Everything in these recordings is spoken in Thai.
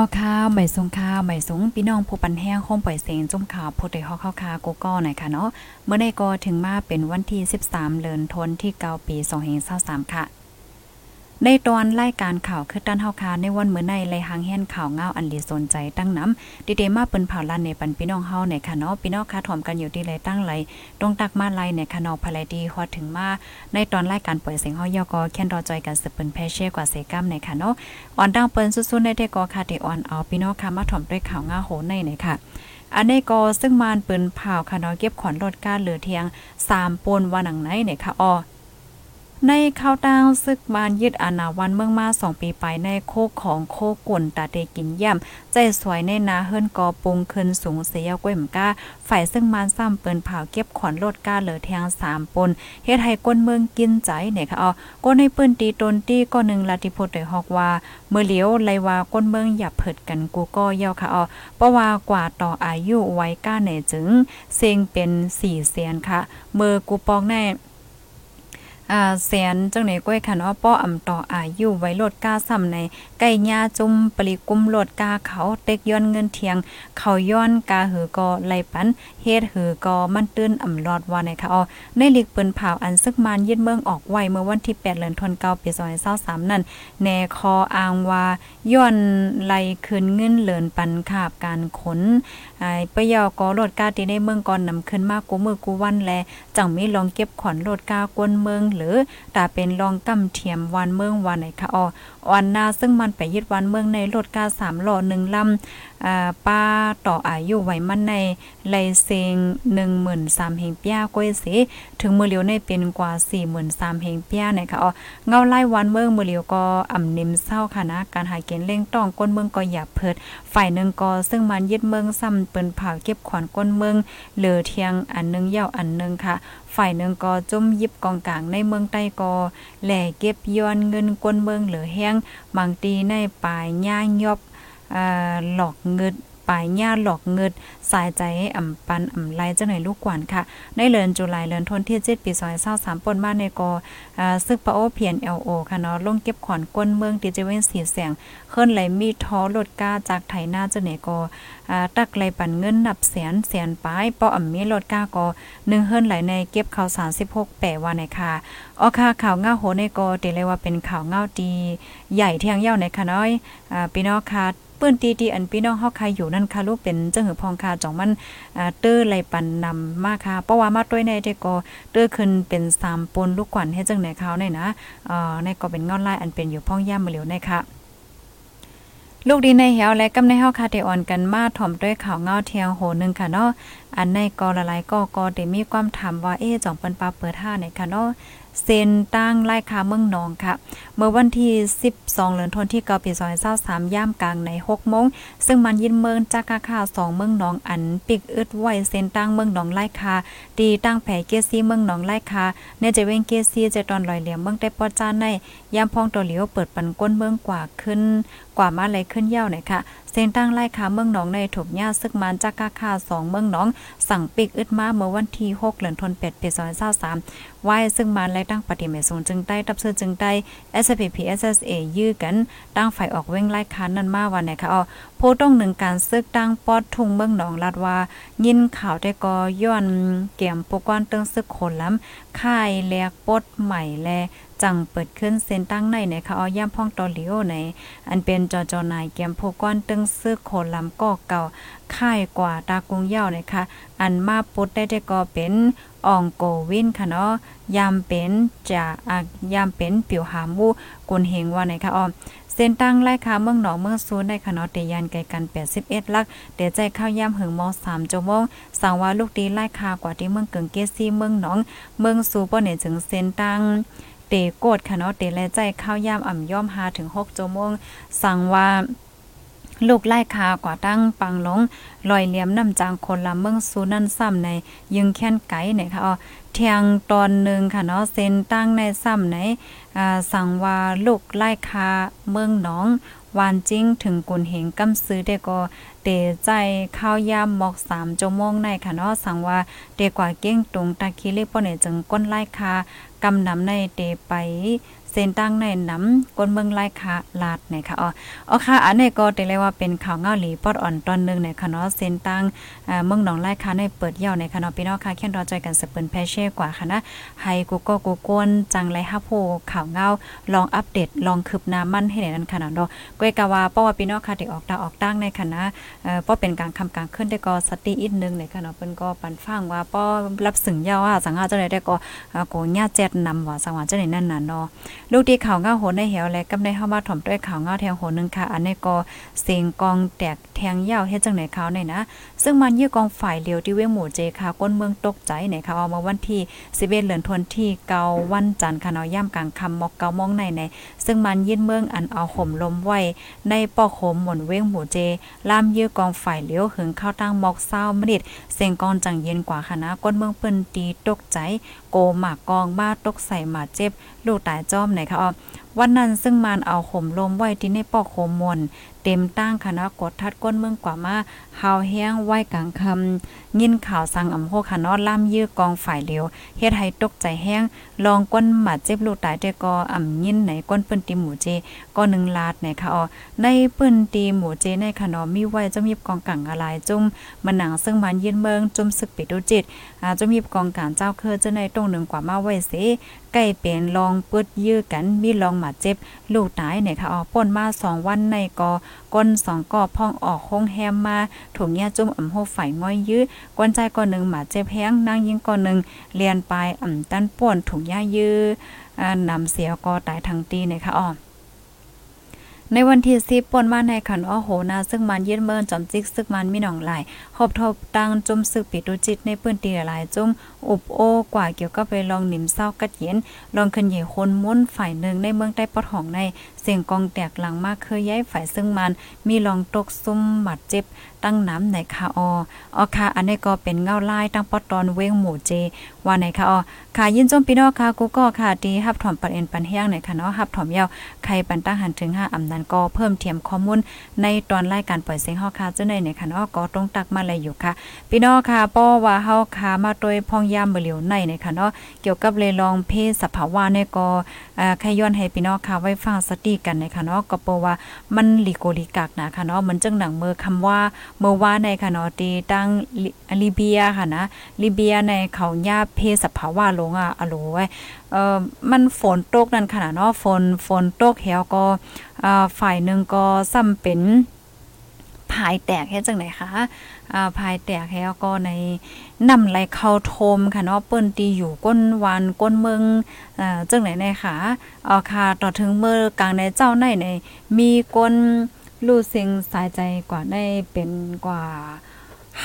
ออข้าวใหม่สงข้าวใหม่สงพี่น้องผู้ปันแห้งคงปล่อยเสียงจุ่มข่าวผู้ใดฮอกข้าวคาโกก้หน่อยค่ะเนาะเมื่อในก็ถึงมาเป็นวันที่ 13 เดือนธันวาคมที่9ปี2523ค่ะ ในตอนรายการข่าวคือด้านเฮาคาในวันเมื่อในไลหางแห่นข่าวเงาอันลีสนใจตั้งน้ำดีเดมาเปิ้นเผาลันในปันพี่น้องเฮาในค่ะเนาะพี่น้องค่ะถ่อมกันอยู่ที่ไรตั้งไหลตรงตักมาไลในค่ะเนาะภายดีฮอดถึงมาในตอนรายการเปล่อยเสียงเฮายอก็แค่นรอจอยกันสืบเปิ้นแพเช่กว่าเซกัมในค่ะเนาะอ่อนดังเปิ้นสุดๆในได้ก็ค่ะที่อ่อนเอาพี่น้องค่ะมาถ่อมด้วยข่าวเงาโหในในค่ะอันนี้ก็ซึ่งมานปิ้นเผาค่ะเนาะเก็บขอนรถก้าเหลือเทียง3ปนว่าหนังไหนเนี่ยค่ะออ ในข้าวต้างซึกบานยึดอาณาวันเมืองมาสองปีไปในโคกของโคกุ่นตาเตกินย่ำใจสวยในนาเฮิรนกอปุงขึ้นสูงเสียก้วยมก้า ฝ่ายซึ่งมานซ้ำเปินเผาเก็บขอนโลดก้าเหลือแทงสามปนเฮ็ดให้ก้นเมืองกินใจเนี่ยค่ะเอาก้นในปืนตีตนตีก็หนึ่งลาติโพดได้ฮอกว่า เมื่อเลี้ยวไลว่าก้นเมืองอย่าเผิดกันกูก็เยาค่ะเอาเพราะว่ากว่าต่ออายุไว้ก้าไหนจึงเซงเป็นสี่เสียนค่ะ เมื่อกูปองแน่ อ่าแสนจังไหนก้อยคันว่าป้ออำต่ออายุไว้ลดก้าซ้ำในไก่ญ้าจุ่มปริกุมลดกาเขาเต็กย้อนเงินเทียง เขาย้อนกาหือก็ไล่ปันเฮ็ดหือก็มันตื้นอำลอดว่าในค่ะอ๋อในลิกเปิ้นเผาอันซึกมานยึดเมืองออกไว้เมื่อวันที่8เดือนธันวาคมปี2023นั่นแนคออ้างว่าย้อนไล่คืนเงินเหลินปันคาบการขนไอ้ปยอก็รถกาที่ในเมืองก่อนนำขึ้นมากูมือกูวันแลจังมีลองเก็บขอนรถกากวนเมืองหรือตาเป็นรองกำเทียมวันเมืองวันไหนคะอ๋อวันนาซึ่งมันไปยึดวันเมืองในรถกาสามหล่อหนึ่งลำอ่า ป้าต่ออายุไว้มันในไลเซงหนึ่งหมื่นสามเฮงเปียก้อยเสถึงมือเลียวในเป็นกว่าสี่หมื่นสามเฮงเปียนะคะอ๋อเงาไล่วันเมืองมือเลียวก็อ่ำนิ่มเศร้าค่ะนะ การหาเกณฑ์เร่งต้องก้นเมืองก็อย่าเพิด ฝ่ายหนึ่งก็ซึ่งมันยึดเมืองซ้ำเปิ้นเผาเก็บขวานก้นเมืองเหลือเทียงอันนึงเย่าอันนึงค่ะฝ่ายหนึ่งก็จุ่มยิบกองกลางในเมืองใต้ก็แหล่เก็บย้อนเงินกวนเมืองเหลือแห้งบางตีในปลายย่างยอบ หลอกเงินปลายญาหลอกเงิดสายใจให้อ่ำปันอ่ำไลจังไหน่อยลูกกวนค่ะ ในเดือนจุลายเดือนธันวาคมที่7ปี2023ปนมาในกออ่าซึกปะโอเพียน LO ค่ะเนาะลงเก็บขอนก้นเมืองดิจิเวนสีแสงเคลื่อนไหลมีท้อรถก้าจากไถนาจังไหนกออ่าตักไหลปันเงินนับแสนแสนปลายปออ่ำมีรถก้าก็1เฮิรนไหลในเก็บข่าว36แปว่าในค่ะออค่ะข่าวเงาโหในกอติเลยว่าเป็นข่าวเงาดี ใหญ่เที่ยงเย้าในค่ะน้อยอ่าพี่น้องค่ะ ปื้นตีตีอันพี่น้องเฮาใครอยู่นั่นค่ะลูกเป็นเจ้าหือพองคาจ่องมันเตื้อไหลปันนำมาค่ะเพราะว่ามาด้วยในได้ก็เตื้อขึ้นเป็น3ปนลูกกวนให้จังไหนเขาในนะเอ่อในก็เป็นงอนลายอันเป็นอยู่พ่องย่ามมาเหลียวในค่ะลูกดีในแหวและกำในเฮาคาเตออนกันมาถ่อมด้วยข่าวเงาเทียงโหนึงค่ะเนาะอันในกอละลายก็ก็ได้มีความถามว่าเอ๊จ่องเปิ้นปาเปิดท่าไหนค่ะเนาะเซ็นตั้งไล่คาเมืองนองค่ะ เมื่อวันที่ 12เดือนธันวาคมที่9ปี2023ย่ามกลางใน6โมง ซึ่งมันยินเมืองจากกาคา2เมืองนองอัน ปิกอึดไว้เซ็นตั้งเมืองนองไล่คาดีตั้งแผ่เกซีเมืองนองไล่คาเนจะเว้งเกซีจะตอนลอยเหลี่ยมเมืองได้ปอจ้าในย่ามพองตัวเหลียวเปิดปันก้นเมืองกว่าขึ้นกว่ามาไหลขึ้นเย้าหน่อยค่ะเส้นตั้งไล่ขาเมืองหนองในถูกหญ้าซึกมันจากกาคา2เมืองหนอง สั่งปิกอึดมาเมื่อวันที่6เดือนธันวาคมปี2023ไว้ซึ่งมันและตั้งปฏิเมสูงจึงได้ตับซื้อจึงได้ SPP SSA ยื้อกันตั้งฝ่ายออกเว้งไล่คานนั้นมาวันไหนคะอ๋อโพต้องหนึ่งการซึกตั้งปอดทุ่งเมืองหนองลาดว่า ยินข่าวได้ก็ย้อนเกี่ยมปกวนเติงซึกคนล้ำค่ายแลกปดใหม่แล จังเปิดขึ้นเส้นตั้งในในค่ะเอย่ำพ่องตอเลียวใน อันเป็นจอจอนายเกมโพก้อนตึงซื้อโคลำก็เก่าค่ายกว่าตากรุงเย้านะคะอันมาปุดได้ได้ก็เป็นอ่องโกวินค่ะเนาะยามเป็นจะอายามเป็นปิวหามูกุนเฮงว่าไหนคะอ้อมเส้นตั้งไล่ค่ะเมืองหนองเมืองซูนในคณะเตยันไกลกัน 81 ลัก เดี๋ยวใจเข้าย่ำหึงมอ3ชั่วโมงสั่งว่าลูกดีไล่ค่ะกว่าที่เมืองเกิงเกซี่เมืองหนอง เมืองซูป้อเนี่ยถึงเส้นตั้ง เตโกดค่ะเนาะเตแลใจข้าวยามอ่ำย่อมหาถึง6ชั่วโมงสั่งว่า ลูกไล่คากว่าตั้งปังลงลอยเหลี่ยมน้ำจางคนละเมืองสูนั่นซ้ำในยึงแค้นไก่เนี่ยค่ะอ๋อเทียงตอนหนึ่งค่ะเนาะเซ็นตั้งในซ้ำในอ่าสั่งว่าลูกไล่คาเมืองหนองวานจิ้งถึงกุนเหงกำซื้อได้ก็เตใจข้าวยามหมอกสามชั่วโมงในค่ะเนาะสั่งว่าเตกว่าเก้งตรงตาคิลิป้อเนี่ยจึงก้นไล่คากำนำในเตไป เส้นตั้งในน้ำก้นเมืองไล่ค่ะลาดไหนค่ะอ๋ออ๋อค่ะอันนี้ก็ได้เลยว่าเป็นข่าวเงาหลีปอดอ่อนตอนนึงในค่ะเนาะเส้นตั้งเมืองหนองไล่ค่ะในเปิดเย่าในค่ะเนาะพี่น้องค่ะแค่รอใจกันสเปิ้นแพเช่กว่าค่ะนะให้กูก็กูกวนจังไรฮับโพข่าวเงาลองอัปเดตลองคืบหน้ามั่นให้ในนั้นค่ะเนาะก้อยกะว่าป้อว่าพี่น้องค่ะที่ออกตาออกตั้งในค่ะนะเอ่อป้อเป็นการคำการขึ้นได้ก็สติอีกนึงในค่ะเนาะเปิ้นก็ปันฟังว่าป้อรับสึงยาว่าสังหาเจ้าได้ได้ก็โกญาแจ็ดนำว่าสังหาเจ้าไหนนั่นน่ะเนาะ ลูกที่ข่าวเงาโหในเหวและกำในเข้ามาถ่อมด้วยข่าวเงาแทงโหนึงค่ะ อันนี้ก็เสียงกองแตกแทงยาวเฮ็ดจังไหนข่าวในนะซึ่งมันยื้อกองฝ่ายเลียวที่เว้งหมู่เจค่ะก้นเมืองตกใจในค่ะเอามาวันที่11เดือนธันวาคมที่เกาวันจันทร์ค่ะเนาะย่ำกลางค่ำมอกเกามองในในซึ่งมันยื่นเมืองอันเอาห่มลมไว้ในปอกโขมหมุนเว้งหมู่เจล่ามยื้อกองฝ่ายเลียวหึงเข้าตั้งมอกเศร้ามิดเสียงกองจังเย็นกว่าค่ะก้นเมืองเปิ้นตีตกใจ โกหมากกองมาตกใส่หมาเจ็บ ลูกตายจ้อมไหนคะอ๋อวันนั้นซึ่งมันเอาห่มลมไว้ที่ในปอกโคมมนเต็มตั้งคณะกดทัดก้นเมืองกว่ามาเฮาแห้งไหวกลางคำยินข่าวสั่งอำโคคานอล่ามยื้อกองฝ่ายเหลียวเฮ็ดให้ตกใจแห้ง ลองก้นหมาเจ็บลูกตายแต่ก็อ่ำยินไหนก้นเปิ้นตีหมูเจก็หนึ่งลาดไหนคะออในเปิ้นตีหมูเจในขนอมีไว้จะมีกองกังอะไรจุ่มมันหนังซึ่งมันยินเมืองจุ่มศึกปิดดูจิตอาจะมีกองการเจ้าเคอจะในตรงหนึ่งกว่ามาไว้เสใกล้เป็นลองเปิดยื้อกันมีลองหมัาเจ็บ ลูกตายเนี่ยค่ะอ๋อป่นมาสองวันในกอก้นสองกอพ่องออกห้องแฮมมาถุงยาจุ่มอ่ำโหฝ่ายง้อยยื้อกวนใจก่อนหนึ่งหมาเจ็บแห้งนั่งยิงก่อนหนึ่งเรียนไปอ่ำตั้นป่วนถุงยายื้อนำเสียกอตายทางตีเนี่ยค่ะอ๋อ ในวันที่สิบปนมาในขันอ้อโหนาซึ่งมันเย็นเมินจอมจิกซึกมันมีหนองหลายหอบทบตังจุ่มซึกปิดดูจิตในปื้นตีหลายจุ่มอุบโอกว่าเกี่ยวก็ไปลองหนิมเศร้ากัดเย็นลองขึ้นเหย่คนม้นฝ่ายหนึ่งในเมืองใต้ปอดห้องในเสียงกองแตกหลังมากเคยย้ายฝ่ายซึ่งมันมีลองตกซุ่มบาดเจ็บตั้งน้ำในคาออออค่ะอันนี้ก็เป็นเงาลายตั้งปอตอนเว้งหมู่เจ ว่าในคาออค่ะยินจมพี่น้องค่ะกูก็ค่ะดีฮับถอมปันเอ็นปันเฮียงในค่ะเนาะฮับถอมยาวใครปันตั้งหันถึง5อำนันก็เพิ่มเทียมข้อมูลในตอนรายการปล่อยเสียงฮาค่ะเจ้าในในค่ะเนาะก็ตรงตักมาเลยอยู่ค่ะ พี่น้องค่ะป้อว่าเฮาค่ะมาโดยพองยามเหลียวในในค่ะเนาะเกี่ยวกับเลยลองเพศสภาวะในก็อ่าใครย้อนให้พี่น้องค่ะไว้ฟังสติกันในค่ะเนาะก็เพราะว่ามันลิโกลิกักนะค่ะเนาะมันจังหนังเมือคำว่า เมื่อว่าในค่ะเนาะตีตั้งลิเบียค่ะนะลิเบียในเขาญาเพศสภาวะลงอะอะโลไว้เอ่อมันฝนตกนั่นขนาดเนาะฝนฝนตกแฮวก็อ่าฝ่ายหนึ่งก็ซ้ำเป็นภายแตกเฮ็ดจังได๋คะอ่าภายแตกแฮวก็ในนำไหลเข้าโทมค่ะเนาะเปิ้นตีอยู่ก้นวานก้นเมืองอ่าจังไหนในค่ะเอาค่ะ ต่อถึงเมื่อกลางในเจ้าในในมีก้น รู้สิ่งสายใจกว่าได้เป็นกว่า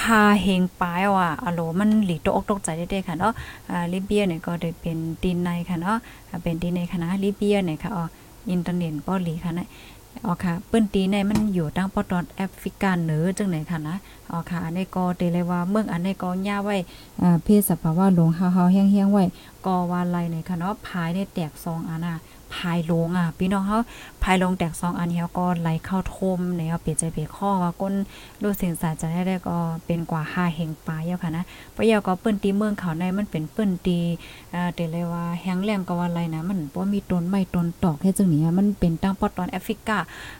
ฮาเฮงปายว่ะอะโลมันหลีตกตกใจได้ๆค่ะเนาะอ่าลิเบียเนี่ยก็ได้เป็นดินในค่ะเนาะเป็นดินในคณะลิเบียเนี่ยค่ะอ๋ออินเทอร์เน็ตป้อหลีค่ะนะอ๋อค่ะเปิ้นตีในมันอยู่ตั้งปอตอนแอฟริกาเหนือจังไหนค่ะนะอ๋อค่ะอันนี้ก็เตเลยว่าเมืองอันนี้ก็ย่าไว้อ่าเพศสภาวะหลงเฮาๆแห้งๆไว้ก็ว่าไรในค่ะเนาะภายได้แตกซองอันน่ะ ภายลงอะพี่น้องเฮาภายลงแตกซองอันเฮาก็ไหลเข้าทมในเอาเปลี่ยนใจเปลี่ยนข้อว่าก้นรู้สิ่งสายใจได้ก็เป็นกว่า5เฮงปลายแล้วค่ะนะปะยาก็เปิ้นตีเมืองเขาในมันเป็นเปิ้นตีอ่าเตเลยว่าแห้งแรงก็ว่าอะไรนะมันบ่มีต้นไม้ต้นตอกให้จังนี้มันเป็นตั้งปอตอนแอฟริกา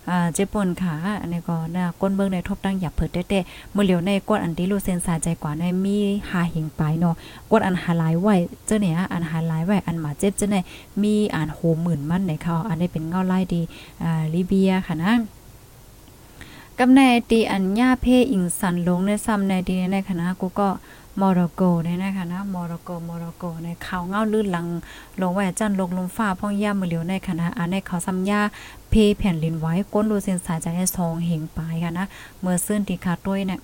อ่าเจปนค่ะอันนี้ก็นะก้นเบิ่งในทบตั้งหยับเผิดเต้ๆเมื่อเหลียวในกวดอันที่รู้เส้นสาใจกว่าในมี5เฮงปลายเนาะกวดอันหาหลายไว้เจ้าเนี่ยอันหาหลายไว้อันหมาเจ็บเจ้าเนี่ยมีอ่านโหหมื่นมันในเขาอันนี้เป็นเงาไล่ดีอ่าลิเบียค่ะนะกำในตีอัญญาเพอิงสันลงในซ้ำในดีในคณะกูก็มอร็อกโกในนะคะนะมอร็อกโกมอร็อกโกในเขาเงาลื่นหลังลงแหวจันลงลมฟ้าพ่องย่ามือเหลียวในคณะอันในเขาซ้ำยาเพแผ่นลินไว้ก้นรูเส้นสายใจให้ซองเหงปลายค่ะนะเมื่อซื่นตีขาดด้วยเนี่ย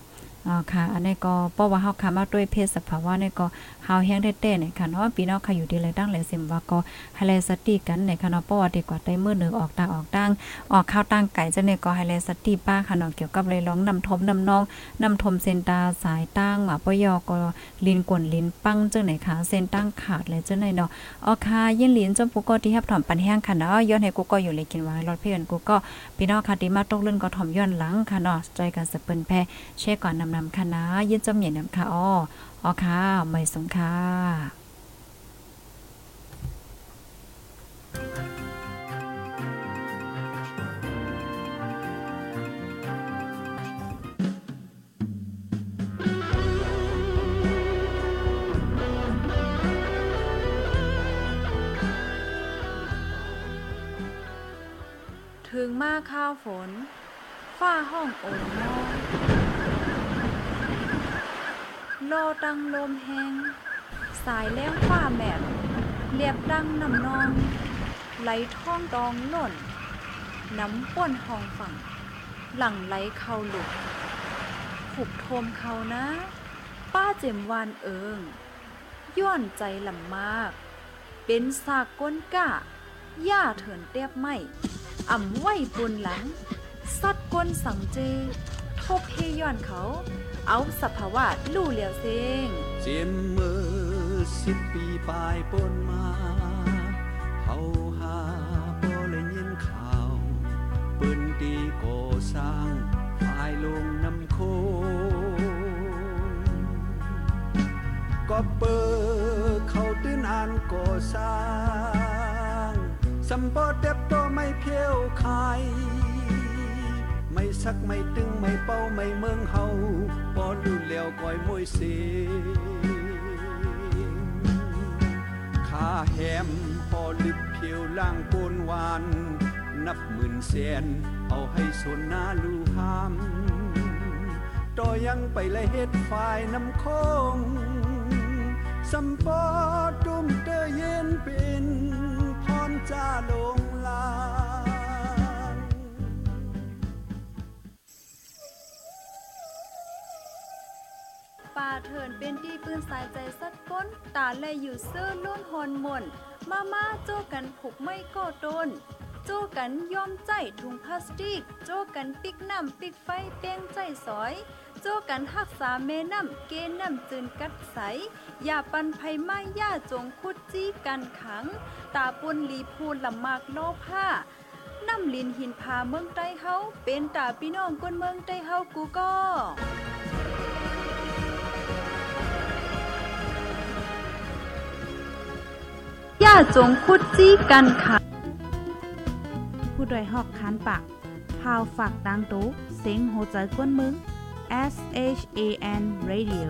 อ๋อค่ะ อันนี้ก็เพราะว่าเฮาค่ะมาด้วยเพศสภาวะนี่ก็เฮาแฮงได้แต่เนี่ยค่ะเนาะพี่น้องค่ะอยู่ดีเลยตั้งหลายสิมว่าก็ให้แลสติกันในค่ะเนาะเพราะว่าดีกว่าได้มื้อหนึงออกตาออกตั้งออกข้าวตั้งไก่จะเนี่ยก็ให้แลสติป้าค่ะเนาะเกี่ยวกับเลยร้องนำทมนำน้องนำทมเส้นตาสายตั้งหมาปยอก็ลิ้นกวนลิ้นปังจังไหนค่ะเส้นตั้งขาดเลยจังไหนเนาะอ๋อค่ะยินลิ้นจมปุกก็ที่รับถอมปันแห้งค่ะเนาะย้อนให้กูก็อยู่เลยกินไว้รถเพื่อนกูก็พี่น้องค่ะที่มาตกเล่นก็ถอมย้อนหลังค่ะเนาะใจกันสะเปิ้นแพแช่ก่อนนำนำค่ะนะยินจมเหยียนนำค่ะอ้ออ๋อค่ะไม่สงค่ะถึงมาข้าวฝน ฝ้าห้องโอ่งมอง โลตังลมแหงสายแล้งฝ้าแมบเรียบดังน้ำนอง ไหลท่องดองหล่นน้ำป่นห้องฝั่ง หลังไหลเข้าหลุกผูกโทมเขานะ ป้าเจมวานเอิง ย้อนใจลำมาก เป็นสากก้นกะย่าเถินเตียบไม่อ่ำไหวปุนหลัง สัดก้นสังเจ ทบเฮย้อนเขา เอาสภาวะลู่เหลียวเซงเจียมมือสิบปีปลายปนมาเฮาหาบ่เลยยินข่าวปืนตีก่อสร้างฝายลงน้ำโคงก็เปิดเขาตื้นอ่านก่อสร้างสำปอเด็บโตไม่เพียวใคาย ไม่สักไม่ตึงไม่เป้าไม่เมืองเฮาปอดูแล้วก้อยมวยเสีข้าแหมพอลึกเพียวล่างโกนวาน นับหมื่นแสนเอาให้สนหน้าลูหามต่อยังไปลยเฮ็ดฝ่ายน้ำคงสำปอดุมเตอเย็นเป็นพรจ้าลง ป่าเถินเป็นที่ปืนสายใจสัดก้น ตาแลอยู่เสื้อล้นหอนหม่น มามาโจกันผูกไม่ก็โดนโจกันย้อมใจถุงพลาสติก โจกันปิกน้ำปิกไฟเป้งใจสอย โจกันหักษาเมน้ำเกน้ำจืนกัดใส อย่าปันไผไม้ย่าจงคุดจี้กันขัง ตาปุนลีพูนลำมากโลผ้าน้ำลินหินพาเมืองใต้เฮาเป็นตาพี่น้องคนเมืองใต้เฮากูก็าจงคุดจี้กันค่ะ ผู้ดยหอกคานปากพาวฝากดังตู้เสียงโหใจกวนมึง S H A N Radio